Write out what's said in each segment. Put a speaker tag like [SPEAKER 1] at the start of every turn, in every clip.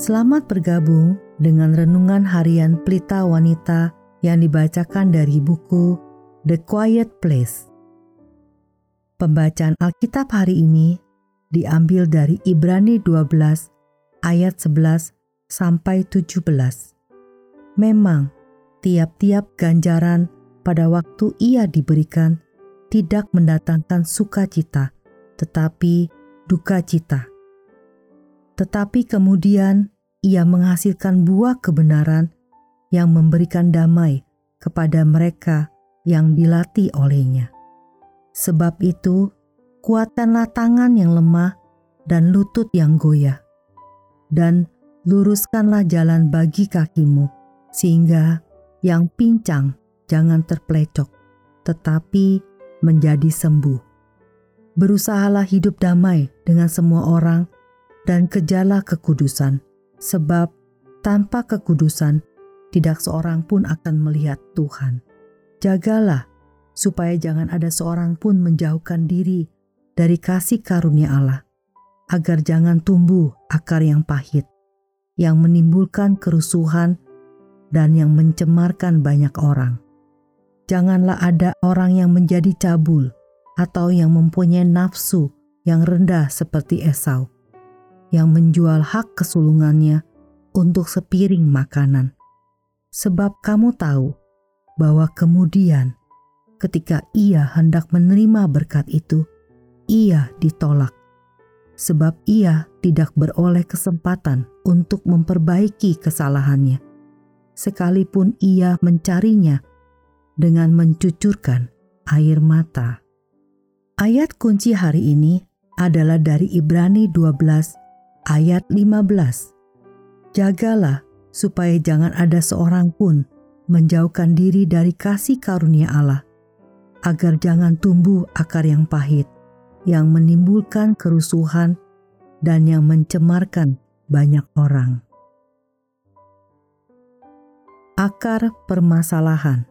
[SPEAKER 1] Selamat bergabung dengan renungan harian Pelita Wanita yang dibacakan dari buku The Quiet Place. Pembacaan Alkitab hari ini diambil dari Ibrani 12 ayat 11 sampai 17. Memang tiap-tiap ganjaran pada waktu ia diberikan tidak mendatangkan sukacita, tetapi duka cita tetapi kemudian ia menghasilkan buah kebenaran yang memberikan damai kepada mereka yang dilatih olehnya. Sebab itu, kuatkanlah tangan yang lemah dan lutut yang goyah, dan luruskanlah jalan bagi kakimu, sehingga yang pincang jangan terpelecok, tetapi menjadi sembuh. Berusahalah hidup damai dengan semua orang dan kejarlah kekudusan, sebab tanpa kekudusan tidak seorang pun akan melihat Tuhan. Jagalah supaya jangan ada seorang pun menjauhkan diri dari kasih karunia Allah, agar jangan tumbuh akar yang pahit, yang menimbulkan kerusuhan dan yang mencemarkan banyak orang. Janganlah ada orang yang menjadi cabul atau yang mempunyai nafsu yang rendah seperti Esau yang menjual hak kesulungannya untuk sepiring makanan. Sebab kamu tahu bahwa kemudian ketika ia hendak menerima berkat itu, ia ditolak. Sebab ia tidak beroleh kesempatan untuk memperbaiki kesalahannya, sekalipun ia mencarinya dengan mencucurkan air mata. Ayat kunci hari ini adalah dari Ibrani 12 ayat 15. Jagalah supaya jangan ada seorang pun menjauhkan diri dari kasih karunia Allah, agar jangan tumbuh akar yang pahit, yang menimbulkan kerusuhan dan yang mencemarkan banyak orang. Akar permasalahan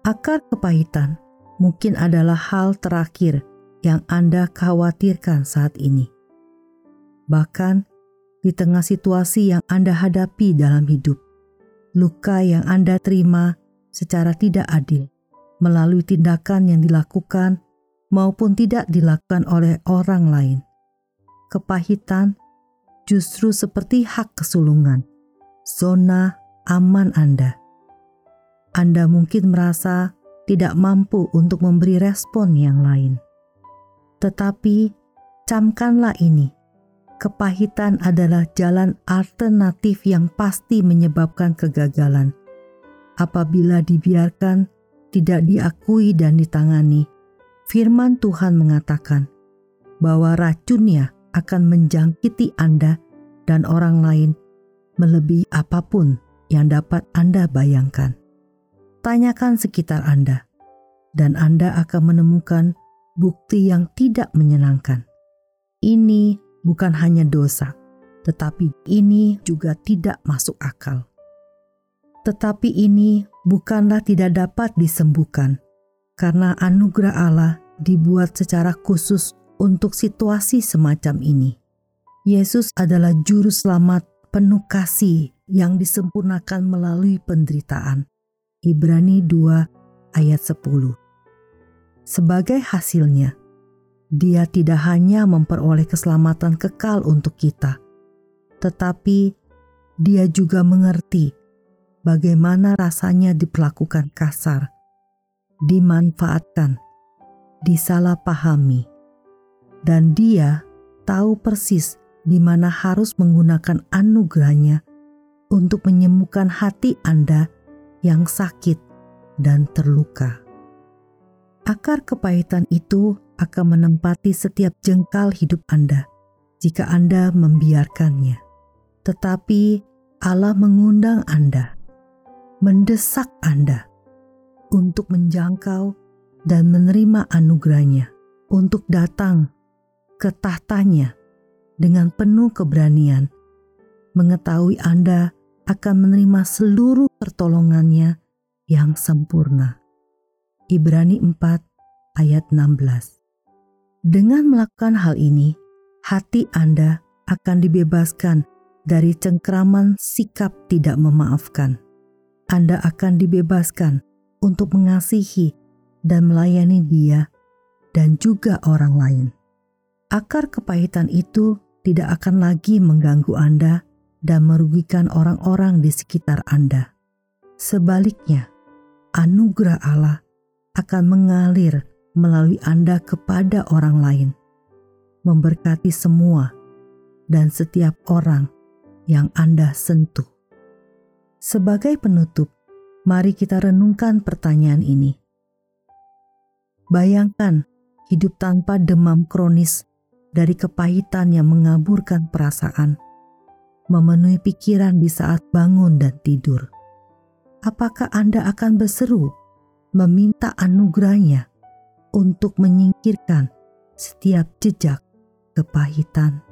[SPEAKER 1] Akar kepahitan mungkin adalah hal terakhir yang Anda khawatirkan saat ini. Bahkan di tengah situasi yang Anda hadapi dalam hidup, luka yang Anda terima secara tidak adil melalui tindakan yang dilakukan maupun tidak dilakukan oleh orang lain. Kepahitan justru seperti hak kesulungan, zona aman Anda. Anda mungkin merasa tidak mampu untuk memberi respon yang lain tetapi camkanlah ini. Kepahitan adalah jalan alternatif yang pasti menyebabkan kegagalan. Apabila dibiarkan, tidak diakui dan ditangani, firman Tuhan mengatakan bahwa racunnya akan menjangkiti Anda dan orang lain melebihi apa pun yang dapat Anda bayangkan. Tanyakan sekitar Anda, dan Anda akan menemukan bukti yang tidak menyenangkan. Ini bukan hanya dosa, tetapi ini juga tidak masuk akal. Tetapi ini bukanlah tidak dapat disembuhkan, karena anugerah Allah dibuat secara khusus untuk situasi semacam ini. Yesus adalah juru selamat penuh kasih yang disempurnakan melalui penderitaan. Ibrani 2 ayat 10 sebagai hasilnya, dia tidak hanya memperoleh keselamatan kekal untuk kita, tetapi dia juga mengerti bagaimana rasanya diperlakukan kasar, dimanfaatkan, disalahpahami, dan dia tahu persis di mana harus menggunakan anugerahnya untuk menyembuhkan hati Anda yang sakit dan terluka. Akar kepahitan itu akan menempati setiap jengkal hidup Anda jika Anda membiarkannya. Tetapi Allah mengundang Anda, mendesak Anda untuk menjangkau dan menerima anugerahnya, untuk datang ke tahtanya dengan penuh keberanian, mengetahui Anda akan menerima seluruh pertolongannya yang sempurna. Ibrani 4 ayat 16. Dengan melakukan hal ini, hati Anda akan dibebaskan dari cengkraman sikap tidak memaafkan. Anda akan dibebaskan untuk mengasihi dan melayani Dia dan juga orang lain. Akar kepahitan itu tidak akan lagi mengganggu Anda dan merugikan orang-orang di sekitar Anda. Sebaliknya, anugerah Allah akan mengalir melalui Anda kepada orang lain, memberkati semua dan setiap orang yang Anda sentuh. Sebagai penutup, mari kita renungkan pertanyaan ini. Bayangkan hidup tanpa demam kronis dari kepahitan yang mengaburkan perasaan, memenuhi pikiran di saat bangun dan tidur. Apakah Anda akan berseru meminta anugerahnya untuk menyingkirkan setiap jejak kepahitan?